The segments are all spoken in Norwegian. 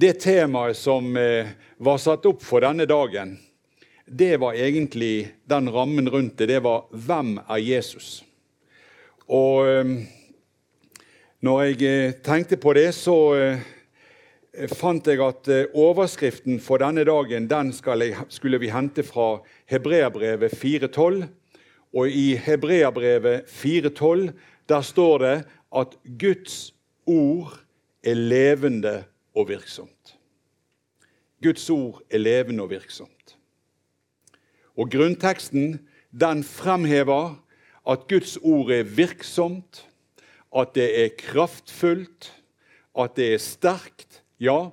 Det temaet som eh, var satt opp for denne dagen, det var egentlig den rammen rundt det. Det var 'Hvem er Jesus?' Og eh, når jeg eh, tenkte på det, så fant jeg at overskriften for denne dagen den skulle vi hente fra Hebreabrevet 4.12. Og i Hebreabrevet 4.12 der står det at Guds ord er levende og virksomt. Guds ord er levende og virksomt. Og Grunnteksten den fremhever at Guds ord er virksomt, at det er kraftfullt, at det er sterkt. Ja,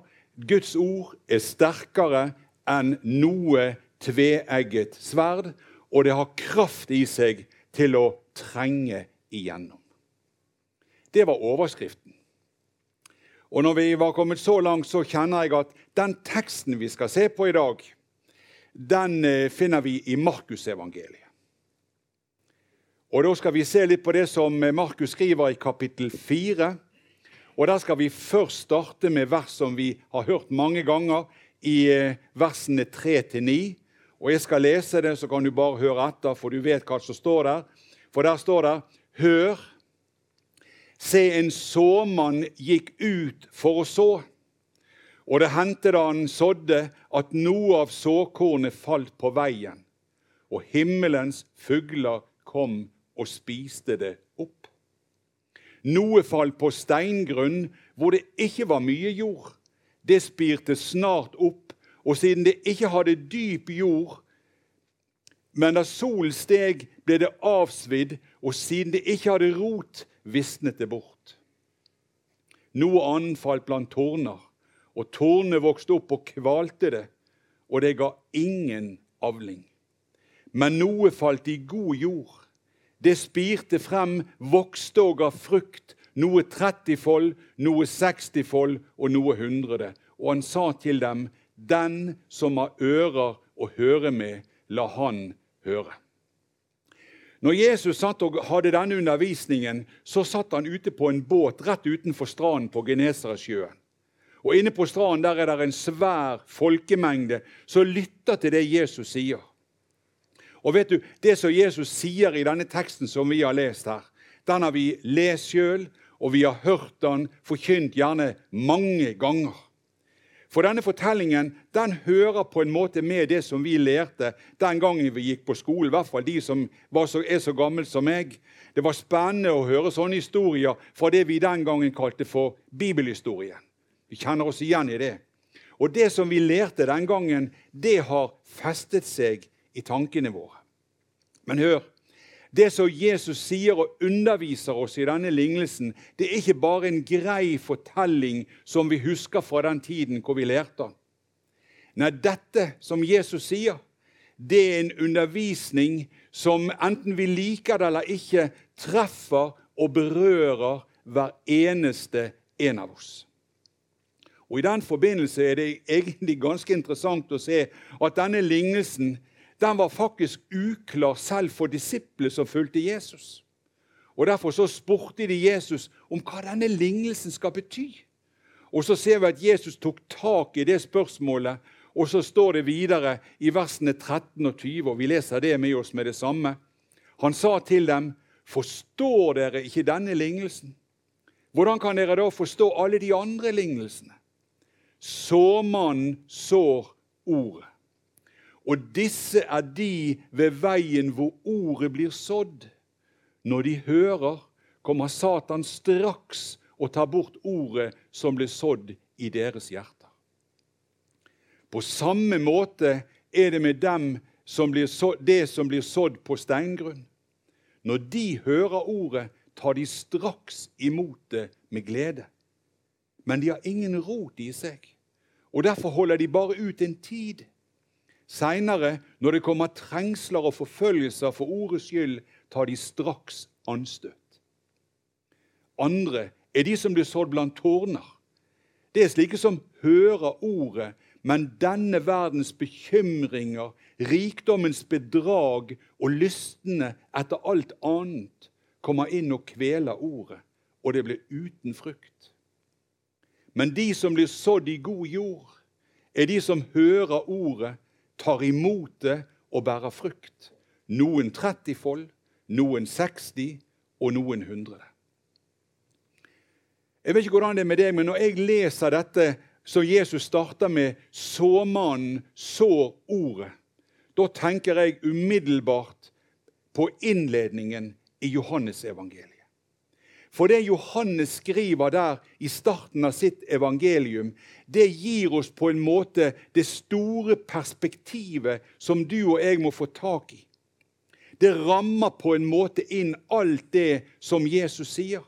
Guds ord er sterkere enn noe tveegget sverd, og det har kraft i seg til å trenge igjennom. Det var overskriften. Og når vi var kommet så langt, så kjenner jeg at den teksten vi skal se på i dag, den eh, finner vi i Markusevangeliet. Og Da skal vi se litt på det som Markus skriver i kapittel 4. Og Der skal vi først starte med vers som vi har hørt mange ganger, i eh, versene 3-9. Og Jeg skal lese det, så kan du bare høre etter, for du vet hva som står der. For der står det Hør, Se, en såmann gikk ut for å så. Og det hendte da han sådde, at noe av såkornet falt på veien. Og himmelens fugler kom og spiste det opp. Noe falt på steingrunn hvor det ikke var mye jord. Det spirte snart opp, og siden det ikke hadde dyp jord, men da solen steg, ble det avsvidd, og siden det ikke hadde rot, visnet det bort. Noe annet falt blant tårner, og tårnene vokste opp og kvalte det, og det ga ingen avling. Men noe falt i god jord. Det spirte frem, vokste og ga frukt, noe 30-fold, noe 60-fold og noe hundrede. Og han sa til dem, Den som har ører å høre med, la han høre. Når Jesus satt og hadde denne undervisningen, så satt han ute på en båt rett utenfor stranden på Genesaretsjøen. Og Inne på stranden der er det en svær folkemengde som lytter til det Jesus sier. Og vet du, Det som Jesus sier i denne teksten som vi har lest her, den har vi lest sjøl, og vi har hørt den forkynt gjerne mange ganger. For denne fortellingen den hører på en måte med det som vi lærte den gangen vi gikk på skolen. I hvert fall de som så, er så gamle som meg. Det var spennende å høre sånne historier fra det vi den gangen kalte for bibelhistorien. Vi kjenner oss igjen i det. Og det som vi lærte den gangen, det har festet seg i tankene våre. Men hør, det som Jesus sier og underviser oss i denne lignelsen, det er ikke bare en grei fortelling som vi husker fra den tiden hvor vi lærte. Nei, dette som Jesus sier, det er en undervisning som enten vi liker det eller ikke, treffer og berører hver eneste en av oss. Og I den forbindelse er det egentlig ganske interessant å se at denne lignelsen den var faktisk uklar selv for disiplene som fulgte Jesus. Og Derfor så spurte de Jesus om hva denne lignelsen skal bety. Og Så ser vi at Jesus tok tak i det spørsmålet, og så står det videre i versene 13 og 20, og vi leser det med oss med det samme. Han sa til dem, 'Forstår dere ikke denne lignelsen?' Hvordan kan dere da forstå alle de andre lignelsene? Såmannen sår ordet. Og disse er de ved veien hvor ordet blir sådd. Når de hører, kommer Satan straks og tar bort ordet som ble sådd i deres hjerter. På samme måte er det med dem som sådd, det som blir sådd på steingrunn. Når de hører ordet, tar de straks imot det med glede. Men de har ingen rot i seg, og derfor holder de bare ut en tid. Seinere, når det kommer trengsler og forfølgelser for ordets skyld, tar de straks anstøt. Andre er de som blir sådd blant tårner. Det er slike som hører ordet, men denne verdens bekymringer, rikdommens bedrag og lystne etter alt annet kommer inn og kveler ordet, og det blir uten frukt. Men de som blir sådd i god jord, er de som hører ordet, tar imot det og bærer frukt. Noen 30-fold, noen 60 og noen 100. Jeg vet ikke hvordan det er med deg, men Når jeg leser dette som Jesus starter med 'såmannen sår ordet', da tenker jeg umiddelbart på innledningen i Johannesevangeliet. For det Johannes skriver der i starten av sitt evangelium, det gir oss på en måte det store perspektivet som du og jeg må få tak i. Det rammer på en måte inn alt det som Jesus sier.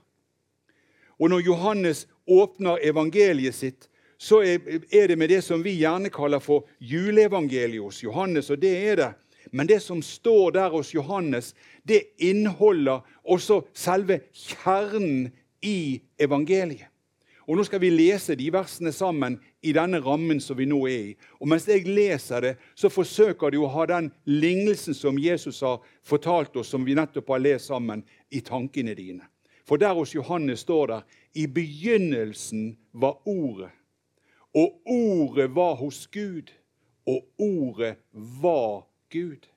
Og når Johannes åpner evangeliet sitt, så er det med det som vi gjerne kaller for juleevangeliet hos Johannes, og det er det. Men det som står der hos Johannes, det inneholder også selve kjernen i evangeliet. Og Nå skal vi lese de versene sammen i denne rammen som vi nå er i. Og Mens jeg leser det, så forsøker du å ha den lignelsen som Jesus har fortalt oss, som vi nettopp har lest sammen, i tankene dine. For der hos Johannes står der, i begynnelsen var Ordet, og Ordet var hos Gud, og Ordet var Gud.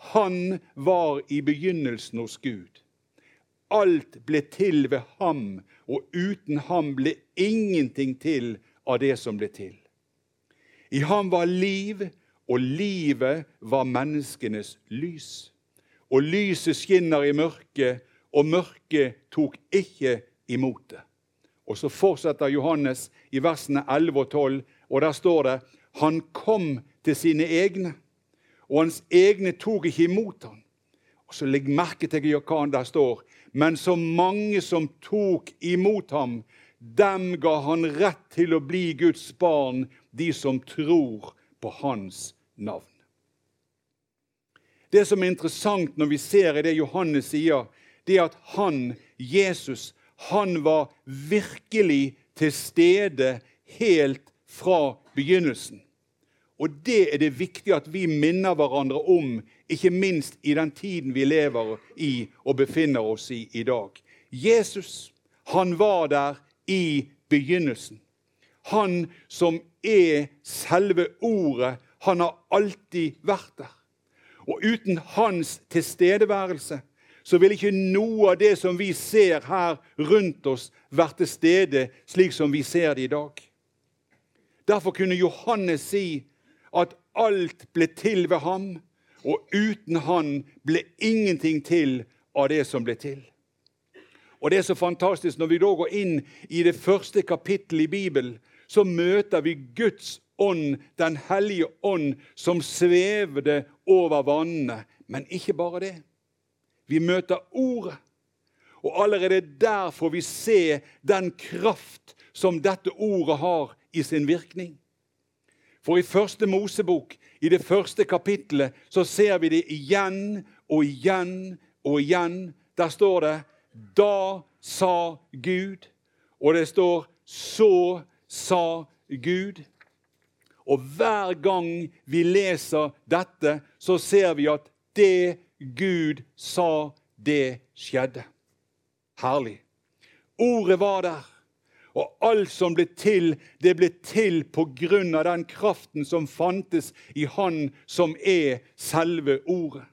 Han var i begynnelsen hos Gud. Alt ble til ved ham, og uten ham ble ingenting til av det som ble til. I ham var liv, og livet var menneskenes lys. Og lyset skinner i mørket, og mørket tok ikke imot det. Og Så fortsetter Johannes i versene 11 og 12, og der står det han kom til sine egne og hans egne tok ikke imot ham. Og Så legg merke til hva der står. Men så mange som tok imot ham, dem ga han rett til å bli Guds barn, de som tror på hans navn. Det som er interessant når vi ser i det Johannes sier, det er at han, Jesus, han var virkelig til stede helt fra begynnelsen. Og det er det viktig at vi minner hverandre om, ikke minst i den tiden vi lever i og befinner oss i i dag. Jesus, han var der i begynnelsen. Han som er selve ordet, han har alltid vært der. Og uten hans tilstedeværelse så vil ikke noe av det som vi ser her rundt oss, vært til stede slik som vi ser det i dag. Derfor kunne Johannes si at alt ble til ved ham, og uten han ble ingenting til av det som ble til. Og Det er så fantastisk når vi da går inn i det første kapittelet i Bibelen, så møter vi Guds ånd, Den hellige ånd, som svevde over vannene. Men ikke bare det. Vi møter Ordet. Og allerede der får vi se den kraft som dette ordet har i sin virkning. For i første Mosebok, i det første kapittelet, så ser vi det igjen og igjen og igjen. Der står det 'Da sa Gud', og det står 'Så sa Gud'. Og hver gang vi leser dette, så ser vi at det Gud sa, det skjedde. Herlig. Ordet var der. Og alt som ble til, det ble til på grunn av den kraften som fantes i Han som er selve Ordet.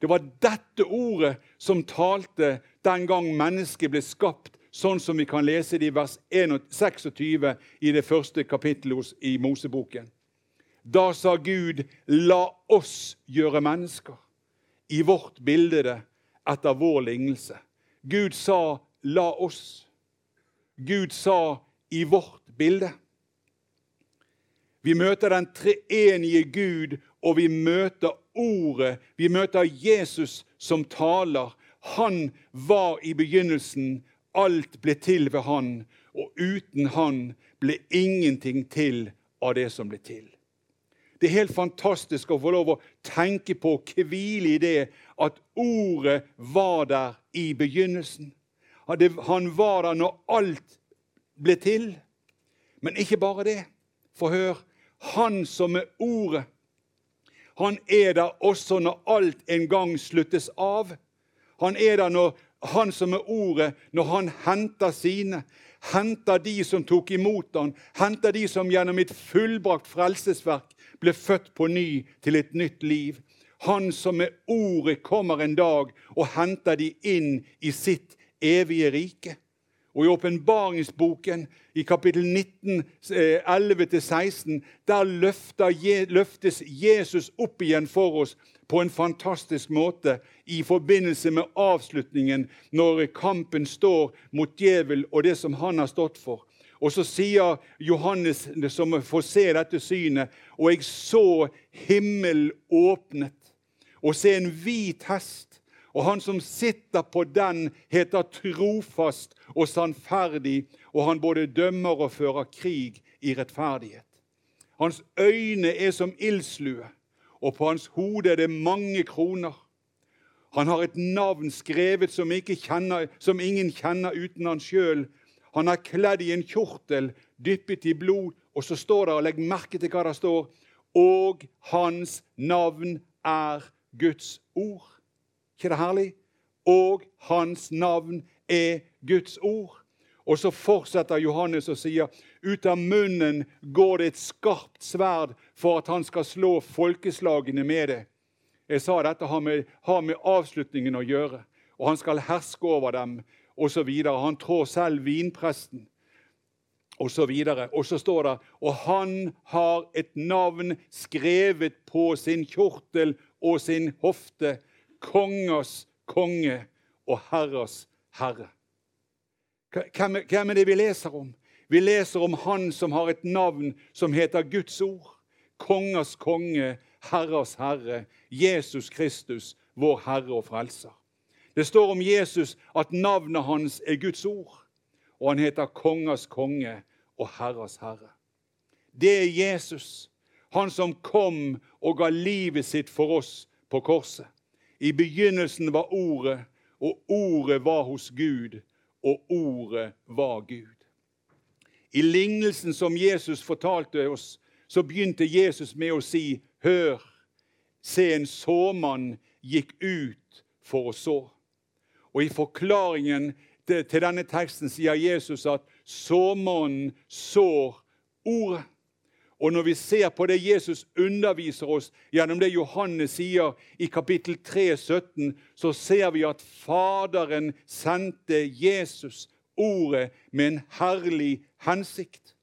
Det var dette ordet som talte den gang mennesket ble skapt, sånn som vi kan lese det i vers 26 i det første kapittelet i Moseboken. Da sa Gud, 'La oss gjøre mennesker i vårt bilde etter vår lignelse'. Gud sa, 'La oss'. Gud sa i vårt bilde. Vi møter den treenige Gud, og vi møter Ordet. Vi møter Jesus som taler. Han var i begynnelsen. Alt ble til ved han, og uten han ble ingenting til av det som ble til. Det er helt fantastisk å få lov å tenke på, hvile i det, at Ordet var der i begynnelsen. Han var der når alt ble til. Men ikke bare det. For hør, han som er Ordet, han er der også når alt en gang sluttes av. Han er der når han som er Ordet, når han henter sine. henter de som tok imot han, henter de som gjennom et fullbrakt frelsesverk ble født på ny til et nytt liv. Han som med ordet kommer en dag og henter de inn i sitt evige rike. Og i åpenbaringsboken, i kapittel 19, 11-16, eh, der løftes Jesus opp igjen for oss på en fantastisk måte i forbindelse med avslutningen, når kampen står mot djevel og det som han har stått for. Og så sier Johannes, som får se dette synet, og jeg så himmelen åpnet, og se en hvit hest. Og han som sitter på den, heter trofast og sannferdig, og han både dømmer og fører krig i rettferdighet. Hans øyne er som ildslue og på hans hode er det mange kroner. Han har et navn skrevet som, kjenner, som ingen kjenner uten han sjøl. Han er kledd i en kjortel dyppet i blod, og så står det, og legg merke til hva det står, og hans navn er Guds ord. Ikke det herlig? Og hans navn er Guds ord. Og så fortsetter Johannes og sier ut av munnen går det et skarpt sverd for at han skal slå folkeslagene med det. Jeg sa dette har med, har med avslutningen å gjøre. Og han skal herske over dem, osv. Han trår selv vinpresten, osv. Og, og så står det og han har et navn skrevet på sin kjortel og sin hofte. Kongers konge og herres herre. Hvem, er det vi leser om? Vi leser om Han som har et navn som heter Guds ord. Kongers konge, herres herre, Jesus Kristus, vår Herre og Frelser. Det står om Jesus at navnet hans er Guds ord, og han heter kongers konge og herres herre. Det er Jesus, han som kom og ga livet sitt for oss på korset. I begynnelsen var Ordet, og Ordet var hos Gud, og ordet var Gud. I lignelsen som Jesus fortalte oss, så begynte Jesus med å si, 'Hør, se en såmann gikk ut for å så.' Og I forklaringen til denne teksten sier Jesus at såmannen sår ordet. Og når vi ser på det Jesus underviser oss gjennom det Johannes sier i kapittel 3, 17, så ser vi at Faderen sendte Jesus, ordet, med en herlig hensikt.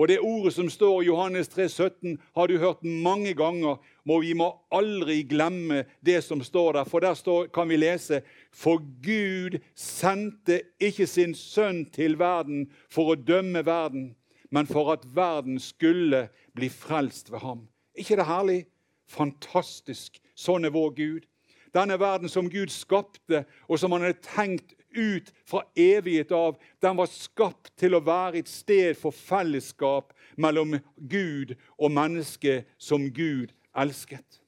Og Det ordet som står i Johannes 3, 17, har du hørt mange ganger. Og vi må aldri glemme det som står der, for der står, kan vi lese For Gud sendte ikke sin sønn til verden for å dømme verden, men for at verden skulle bli frelst ved ham. ikke det herlig? Fantastisk. Sånn er vår Gud. Denne verden som Gud skapte, og som han hadde tenkt ut fra evighet av, den var skapt til å være et sted for fellesskap mellom Gud og mennesket som Gud elsket.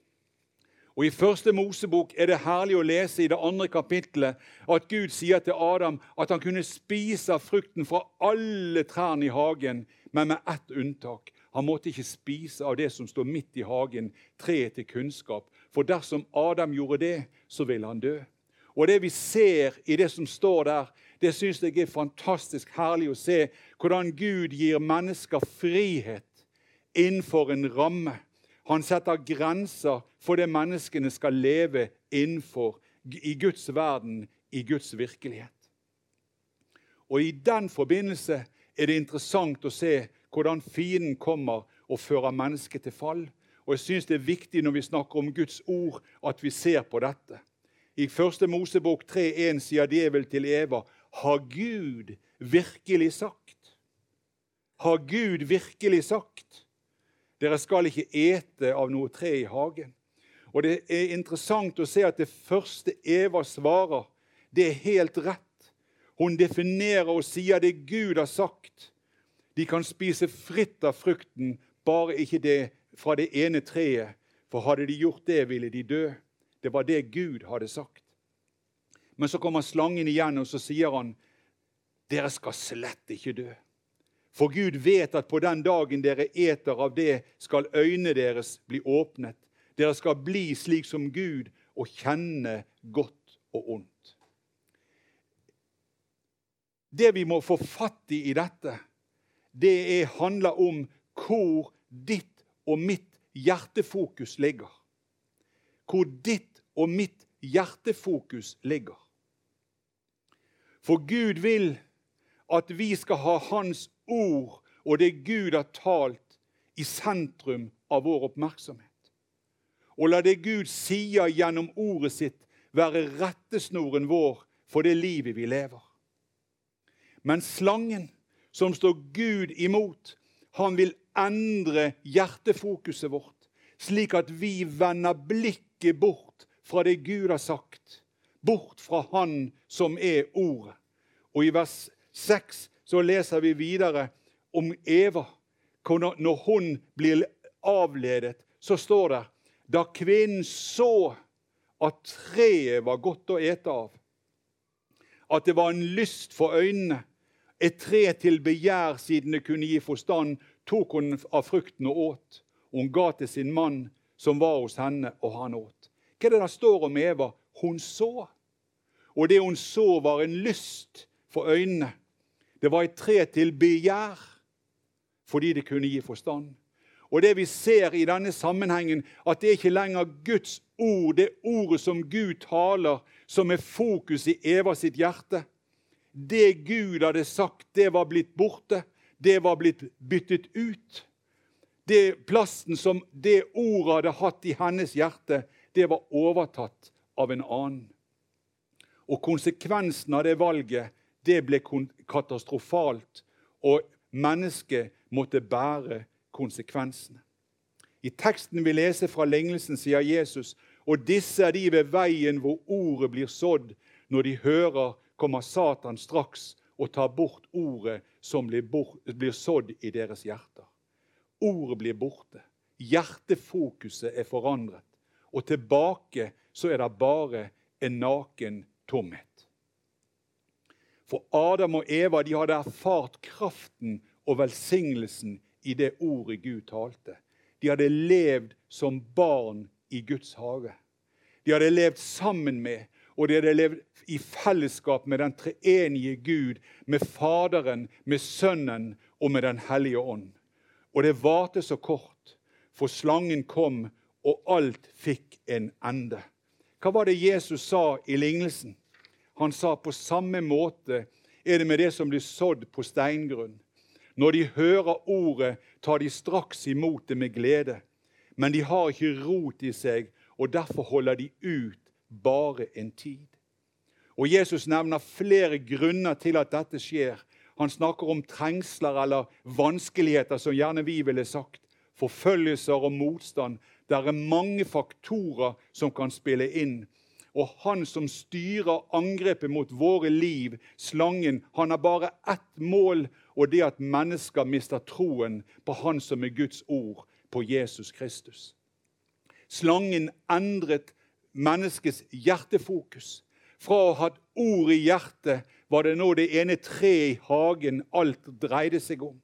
Og I første Mosebok er det herlig å lese i det andre kapittelet at Gud sier til Adam at han kunne spise av frukten fra alle trærne i hagen, men med ett unntak. Han måtte ikke spise av det som står midt i hagen, treet til kunnskap. For dersom Adam gjorde det, så ville han dø. Og Det vi ser i det som står der, det syns jeg er fantastisk herlig å se. Hvordan Gud gir mennesker frihet innenfor en ramme. Han setter grenser for det menneskene skal leve innenfor i Guds verden, i Guds virkelighet. Og I den forbindelse er det interessant å se hvordan fienden kommer og fører mennesket til fall. Og jeg synes Det er viktig når vi snakker om Guds ord, at vi ser på dette. I 1. Mosebok 3,1 sier djevel til Eva.: Har Gud virkelig sagt? Har Gud virkelig sagt? Dere skal ikke ete av noe tre i hagen. Og Det er interessant å se at det første Eva svarer, det er helt rett. Hun definerer og sier det Gud har sagt. De kan spise fritt av frukten, bare ikke det fra det ene treet. For hadde de gjort det, ville de dø. Det var det Gud hadde sagt. Men så kommer slangen igjen, og så sier han, dere skal slett ikke dø. For Gud vet at på den dagen dere eter av det, skal øynene deres bli åpnet. Dere skal bli slik som Gud og kjenne godt og ondt. det vi må få fatt i i dette, det er, handler om hvor ditt og mitt hjertefokus ligger. Hvor ditt og mitt hjertefokus ligger. For Gud vil at vi skal ha Hans ord og det Gud har talt, i sentrum av vår oppmerksomhet. Og la det Gud sier gjennom ordet sitt, være rettesnoren vår for det livet vi lever. Men slangen, som står Gud imot, han vil endre hjertefokuset vårt, slik at vi vender blikket bort fra det Gud har sagt, bort fra Han som er Ordet. Og i vers 6 så leser vi videre om Eva. Når hun blir avledet, så står det da kvinnen så at treet var godt å ete av, at det var en lyst for øynene, et tre til begjær siden det kunne gi forstand, tok hun av frukten og åt. Hun ga til sin mann som var hos henne, og han åt. Hva er det der står om Eva? Hun så. Og det hun så, var en lyst for øynene. Det var et tre til begjær fordi det kunne gi forstand. Og det vi ser i denne sammenhengen, at det er ikke lenger Guds ord, det ordet som Gud taler, som er fokus i Eva sitt hjerte. Det Gud hadde sagt, det var blitt borte. Det var blitt byttet ut. Det Plassen som det ordet hadde hatt i hennes hjerte, det var overtatt av en annen. Og konsekvensen av det valget det ble katastrofalt, og mennesket måtte bære konsekvensene. I teksten vi leser fra lignelsen, sier Jesus, og disse er de ved veien hvor ordet blir sådd. Når de hører, kommer Satan straks og tar bort ordet som blir, bort, blir sådd i deres hjerter. Ordet blir borte. Hjertefokuset er forandret. Og tilbake så er det bare en naken tomhet. For Adam og Eva de hadde erfart kraften og velsignelsen i det ordet Gud talte. De hadde levd som barn i Guds hage. De hadde levd sammen med og de hadde levd i fellesskap med den treenige Gud, med Faderen, med Sønnen og med Den hellige ånd. Og det varte så kort, for slangen kom, og alt fikk en ende. Hva var det Jesus sa i lignelsen? Han sa på samme måte er det med det som blir sådd på steingrunn. Når de hører ordet, tar de straks imot det med glede. Men de har ikke rot i seg, og derfor holder de ut bare en tid. Og Jesus nevner flere grunner til at dette skjer. Han snakker om trengsler eller vanskeligheter, som gjerne vi ville sagt. Forfølgelser og motstand. Det er mange faktorer som kan spille inn. Og han som styrer angrepet mot våre liv, slangen, han har bare ett mål, og det at mennesker mister troen på Han som er Guds ord, på Jesus Kristus. Slangen endret menneskets hjertefokus. Fra å ha hatt ord i hjertet var det nå det ene treet i hagen alt dreide seg om.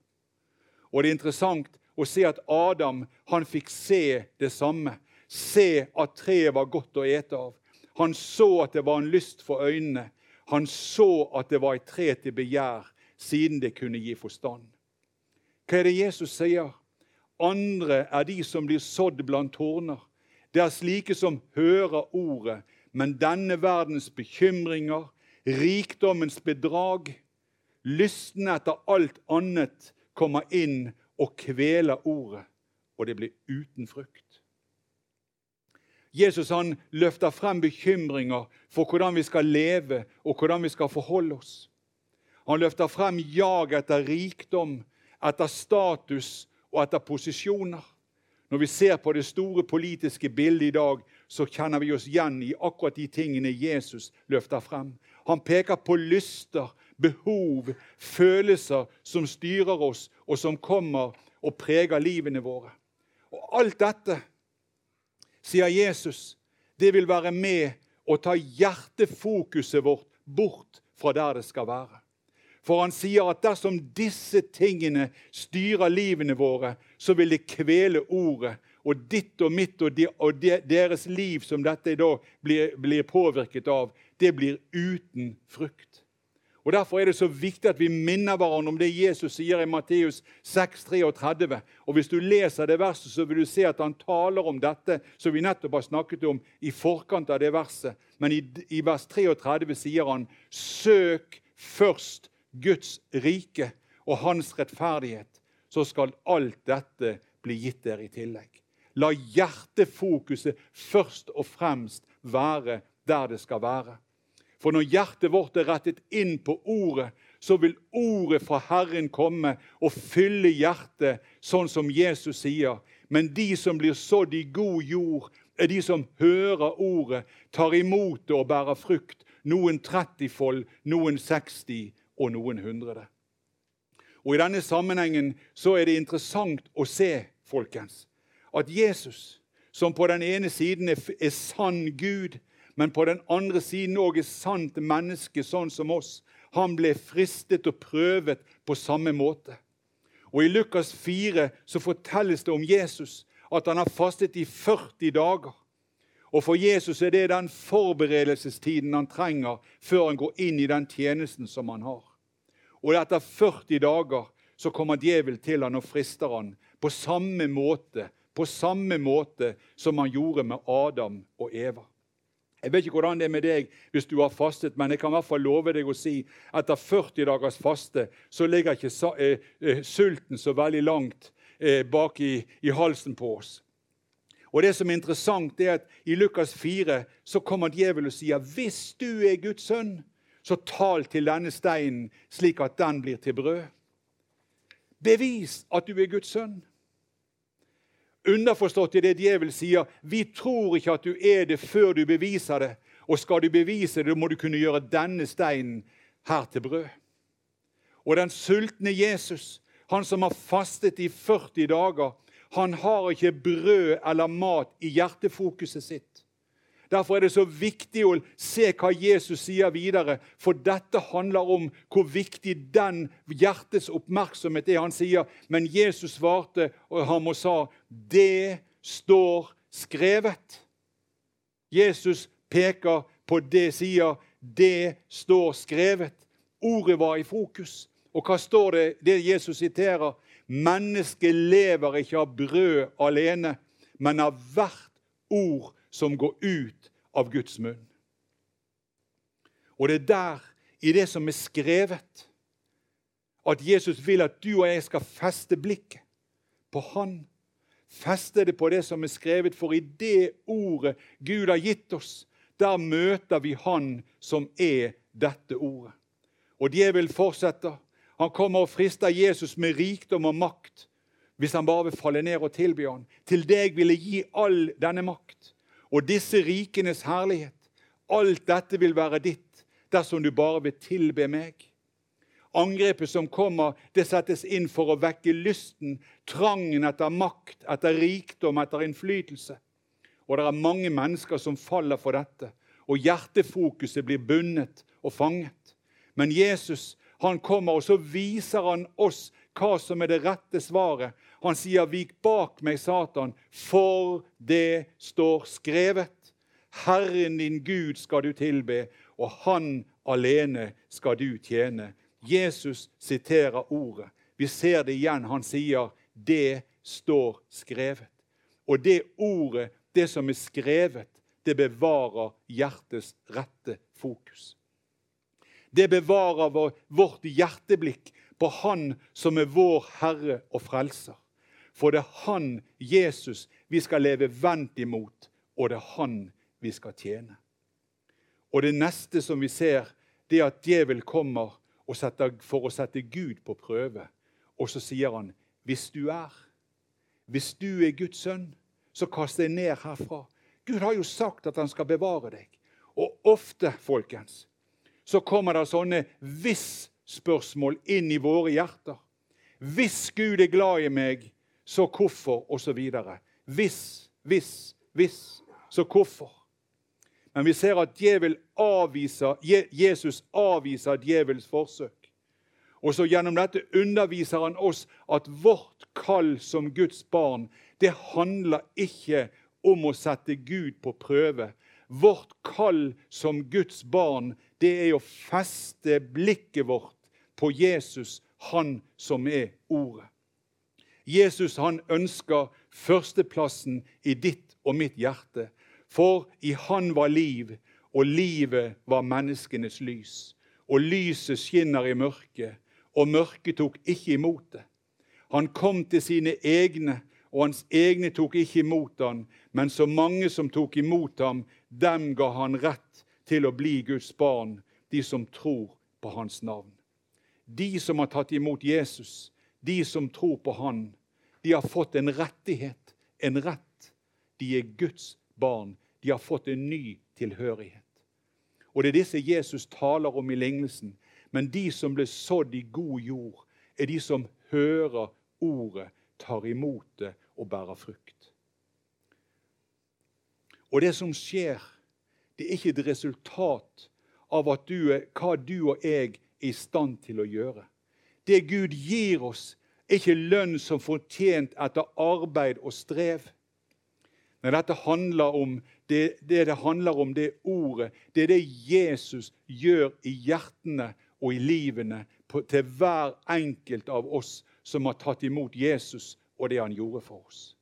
Og det er interessant å se at Adam han fikk se det samme. Se at treet var godt å ete av. Han så at det var en lyst for øynene. Han så at det var et tre til begjær, siden det kunne gi forstand. Hva er det Jesus sier? Andre er de som blir sådd blant tårner. Det er slike som hører ordet, men denne verdens bekymringer, rikdommens bedrag, lysten etter alt annet kommer inn og kveler ordet, og det blir uten frukt. Jesus han løfter frem bekymringer for hvordan vi skal leve og hvordan vi skal forholde oss. Han løfter frem jag etter rikdom, etter status og etter posisjoner. Når vi ser på det store politiske bildet i dag, så kjenner vi oss igjen i akkurat de tingene Jesus løfter frem. Han peker på lyster, behov, følelser som styrer oss, og som kommer og preger livene våre. Og alt dette sier Jesus, det vil være med å ta hjertefokuset vårt bort fra der det skal være. For han sier at dersom disse tingene styrer livene våre, så vil det kvele ordet. Og ditt og mitt og, de, og de, deres liv som dette da blir, blir, påvirket av, det blir uten frukt. Og Derfor er det så viktig at vi minner hverandre om det Jesus sier i Matteus 6, 33. Og Hvis du leser det verset, så vil du se at han taler om dette som vi nettopp har snakket om i forkant av det verset. Men i, i vers 33 sier han søk først Guds rike og hans rettferdighet, så skal alt dette bli gitt dere i tillegg. La hjertefokuset først og fremst være der det skal være. For når hjertet vårt er rettet inn på ordet, så vil ordet fra Herren komme og fylle hjertet, sånn som Jesus sier. Men de som blir sådd i god jord, er de som hører ordet, tar imot det og bærer frukt. Noen 30-fold, noen 60 og noen 100. Og I denne sammenhengen så er det interessant å se folkens, at Jesus, som på den ene siden er, er sann Gud, men på den andre siden òg er sant menneske, sånn som oss, han ble fristet og prøvet på samme måte. Og I Lukas 4 så fortelles det om Jesus, at han har fastet i 40 dager. Og For Jesus er det den forberedelsestiden han trenger før han går inn i den tjenesten som han har. Og etter 40 dager så kommer djevel til han og frister han på samme måte, på samme måte som han gjorde med Adam og Eva. Jeg vet ikke hvordan det er med deg hvis du har fastet, men jeg kan i hvert fall love deg å si at etter 40 dagers faste så ligger ikke eh, eh, sulten så veldig langt eh, bak i, i, halsen på oss. Og det som er interessant, er at i Lukas 4 så kommer djevelen og sier hvis du er Guds sønn, så tal til denne steinen slik at den blir til brød. Bevis at du er Guds sønn. Underforstått i det djevel sier, vi tror ikke at du er det før du beviser det. Og skal du bevise det, må du kunne gjøre denne steinen her til brød. Og den sultne Jesus, han som har fastet i 40 dager, han har ikke brød eller mat i hjertefokuset sitt. Derfor er det så viktig å se hva Jesus sier videre, for dette handler om hvor viktig den hjertets oppmerksomhet er. Han sier, men Jesus svarte og ham og sa, 'Det står skrevet'. Jesus peker på det, sier, 'Det står skrevet'. Ordet var i fokus. Og hva står det, det Jesus siterer? Mennesket lever ikke av brød alene, men av hvert ord som går ut av Guds munn. Og det er der, i det som er skrevet, at Jesus vil at du og jeg skal feste blikket på Han. Feste det på det som er skrevet, for i det ordet Gud har gitt oss, der møter vi Han som er dette ordet. Og djevelen fortsetter. Han kommer og frister Jesus med rikdom og makt hvis han bare vil falle ned og tilby han. Til deg vil jeg gi all denne makt og disse rikenes herlighet. Alt dette vil være ditt dersom du bare vil tilbe meg. Angrepet som kommer, det settes inn for å vekke lysten, trangen etter makt, etter rikdom, etter innflytelse. Og det er mange mennesker som faller for dette, og hjertefokuset blir bundet og fanget. Men Jesus han kommer, og så viser han oss hva som er det rette svaret. Han sier, 'Vik bak meg, Satan, for det står skrevet.' Herren din Gud skal du tilbe, og Han alene skal du tjene. Jesus siterer ordet. Vi ser det igjen. Han sier, 'Det står skrevet'. Og det ordet, det som er skrevet, det bevarer hjertets rette fokus. Det bevarer vårt hjerteblikk på Han som er vår Herre og Frelser. For det er Han, Jesus, vi skal leve vendt imot, og det er Han vi skal tjene. Og Det neste som vi ser, det er at djevel kommer setter, for å sette Gud på prøve. Og så sier han, 'Hvis du er, hvis du er Guds sønn, så kast deg ned herfra.' Gud har jo sagt at han skal bevare deg. Og ofte, folkens, så kommer det sånne hvis-spørsmål inn i våre hjerter. Hvis Gud er glad i meg, så hvorfor? Videre. Hvis, hvis, hvis, så hvorfor? Men vi ser at avviser, Jesus avviser djevels forsøk. Og så Gjennom dette underviser han oss at vårt kall som Guds barn det handler ikke om å sette Gud på prøve. Vårt kall som Guds barn det er å feste blikket vårt på Jesus, han som er Ordet. Jesus han ønsker førsteplassen i ditt og mitt hjerte. For i han var liv, og livet var menneskenes lys. Og lyset skinner i mørket, og mørket tok ikke imot det. Han kom til sine egne, og hans egne tok ikke imot ham. Men så mange som tok imot ham, dem ga han rett til å bli Guds barn, de som tror på hans navn. De som har tatt imot Jesus, de som tror på han, de har fått en rettighet, en rett. De er Guds barn. De har fått en ny tilhørighet. Og Det er disse Jesus taler om i lignelsen. Men de som ble sådd i god jord, er de som hører ordet, tar imot det og bærer frukt. Og det som skjer, det er ikke et resultat av du er, hva du og jeg er i stand til å gjøre. Det Gud gir oss, ikke lønn som fortjent etter arbeid og strev. Men dette handler om det, det det handler om, det ordet. Det er det Jesus gjør i hjertene og i livene på, til hver enkelt av oss som har tatt imot Jesus og det han gjorde for oss.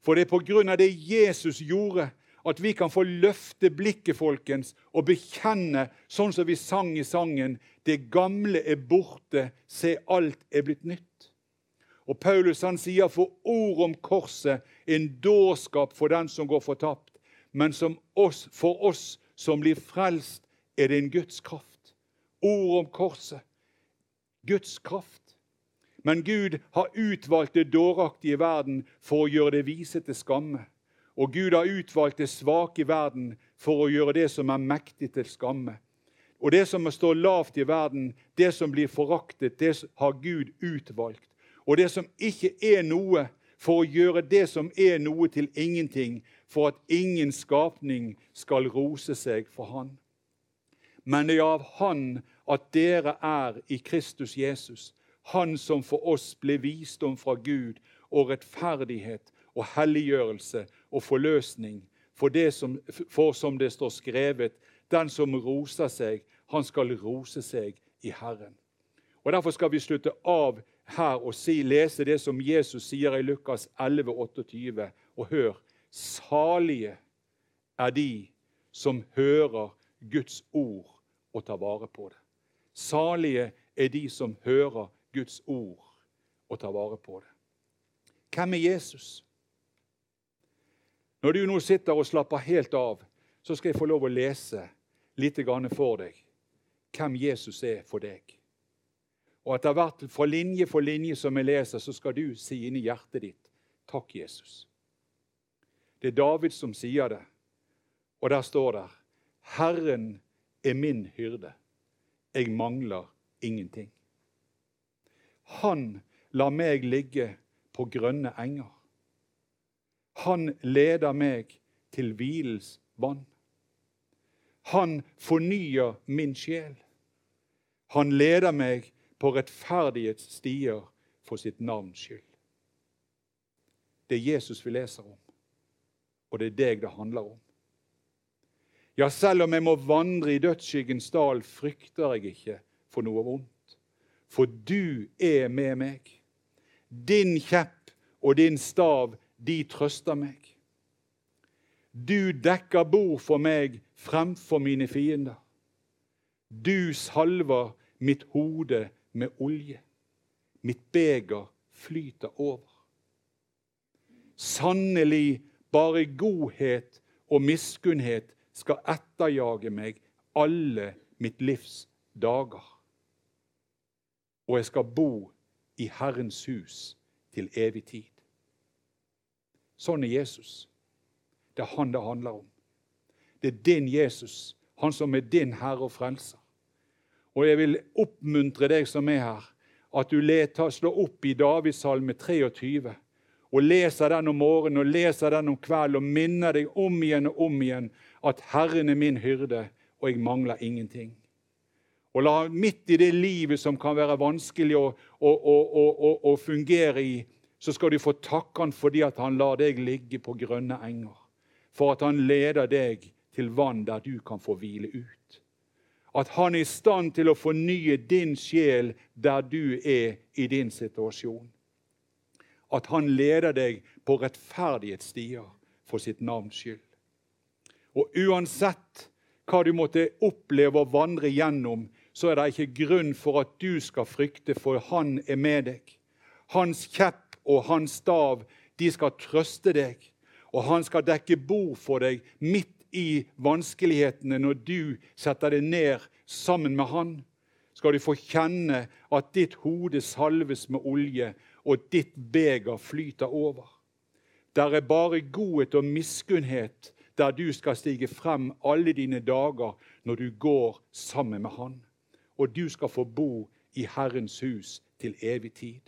For det er av det Jesus gjorde, at vi kan få løfte blikket folkens, og bekjenne, sånn som vi sang i sangen, det gamle er borte, se, alt er blitt nytt. Og Paulus han sier for ord om korset en dårskap for den som går fortapt. Men oss, for oss som blir frelst, er det en Guds kraft. Ord om korset. Guds kraft. Men Gud har utvalgt det dåraktige verden for å gjøre det vise til skamme. Og Gud har utvalgt det svake i verden for å gjøre det som er mektig til skamme. Og det som står lavt i verden, det som blir foraktet, det har Gud utvalgt og det som ikke er noe, for å gjøre det som er noe, til ingenting, for at ingen skapning skal rose seg for Han. Men det er av Han at dere er i Kristus Jesus, Han som for oss ble visdom fra Gud og rettferdighet og helliggjørelse og forløsning. For, som, for som det står skrevet, den som roser seg, han skal rose seg i Herren. Og Derfor skal vi slutte av her og si, lese det som Jesus sier i Lukas 11, 28. Og hør salige er de som hører Guds ord og tar vare på det. Salige er de som hører Guds ord og tar vare på det. Hvem er Jesus? Når du nå sitter og slapper helt av, så skal jeg få lov å lese litt for deg hvem Jesus er for deg. Og etter hvert, fra linje for linje som jeg leser, så skal du si inn i hjertet ditt Takk, Jesus. Det er David som sier det, og der står det Herren er min hyrde. Jeg mangler ingenting. Han lar meg ligge på grønne enger. Han leder meg til hvilens vann. Han fornyer min sjel. Han leder meg på rettferdighetsstier for sitt navns skyld. Det er Jesus vi leser om, og det er deg det handler om. Ja, selv om jeg må vandre i dødsskyggens dal, frykter jeg ikke for noe vondt. For du er med meg. Din kjepp og din stav, de trøster meg. Du dekker bord for meg fremfor mine fiender. Du salver mitt hode med olje. Mitt beger flyter over. Sannelig, bare godhet og miskunnhet skal etterjage meg alle mitt livs dager. Og jeg skal bo i Herrens hus til evig tid. Sånn er Jesus. Det er han det handler om. Det er din Jesus, han som er din Herre og Frelser. Og jeg vil oppmuntre deg som er her, at du slår opp i Davidssalme 23 og leser den om morgenen og leser den om kvelden og minner deg om igjen og om igjen at Herren er min hyrde, og jeg mangler ingenting. Og la midt i det livet som kan være vanskelig å, å, å, å fungere i, så skal du få takke han fordi at han lar deg ligge på grønne enger. For at han leder deg til vann der du kan få hvile ut. At han er i stand til å fornye din sjel der du er i din situasjon. At han leder deg på rettferdighetsstier for sitt navns skyld. Og uansett hva du måtte oppleve å vandre gjennom, så er det ikke grunn for at du skal frykte, for han er med deg. Hans kjepp og hans stav, de skal trøste deg, og han skal dekke bord for deg midt i vanskelighetene når du setter deg ned sammen med han. Skal du få kjenne at ditt hode salves med olje, og ditt beger flyter over. Der er bare godhet og miskunnhet der du skal stige frem alle dine dager når du går sammen med Han. Og du skal få bo i Herrens hus til evig tid.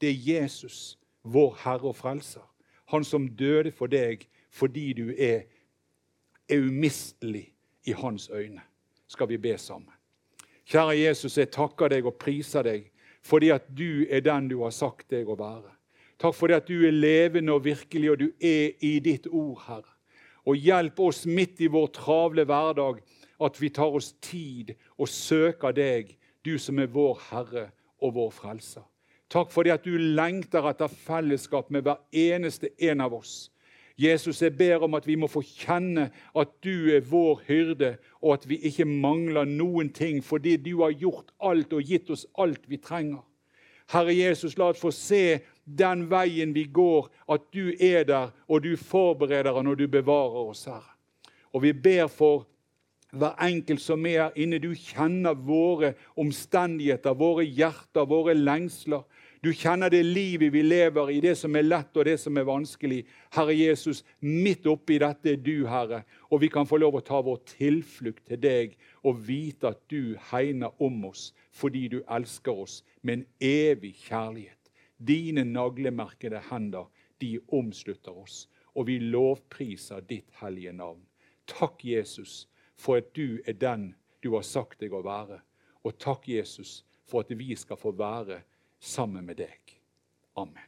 Det er Jesus, vår Herre og Frelser. Han som døde for deg fordi du er, er umistelig i hans øyne. Skal vi be sammen. Kjære Jesus, jeg takker deg og priser deg fordi at du er den du har sagt deg å være. Takk fordi at du er levende og virkelig, og du er i ditt ord, Herre. Og hjelp oss midt i vår travle hverdag at vi tar oss tid og søker deg, du som er vår Herre og vår Frelser. Takk fordi at du lengter etter fellesskap med hver eneste en av oss. Jesus, jeg ber om at vi må få kjenne at du er vår hyrde, og at vi ikke mangler noen ting fordi du har gjort alt og gitt oss alt vi trenger. Herre Jesus, la oss få se den veien vi går, at du er der, og du forbereder når du bevarer oss, Herre. Og vi ber for hver enkelt som er her inne. Du kjenner våre omstendigheter, våre hjerter, våre lengsler. Du kjenner det livet vi lever i, det som er lett og det som er vanskelig. Herre Jesus, midt oppi dette er du, Herre, og vi kan få lov å ta vår tilflukt til deg og vite at du hegner om oss fordi du elsker oss med en evig kjærlighet. Dine naglemerkede hender, de omslutter oss, og vi lovpriser ditt hellige navn. Takk, Jesus, for at du er den du har sagt deg å være. Og takk, Jesus, for at vi skal få være sammen med deg. Amen.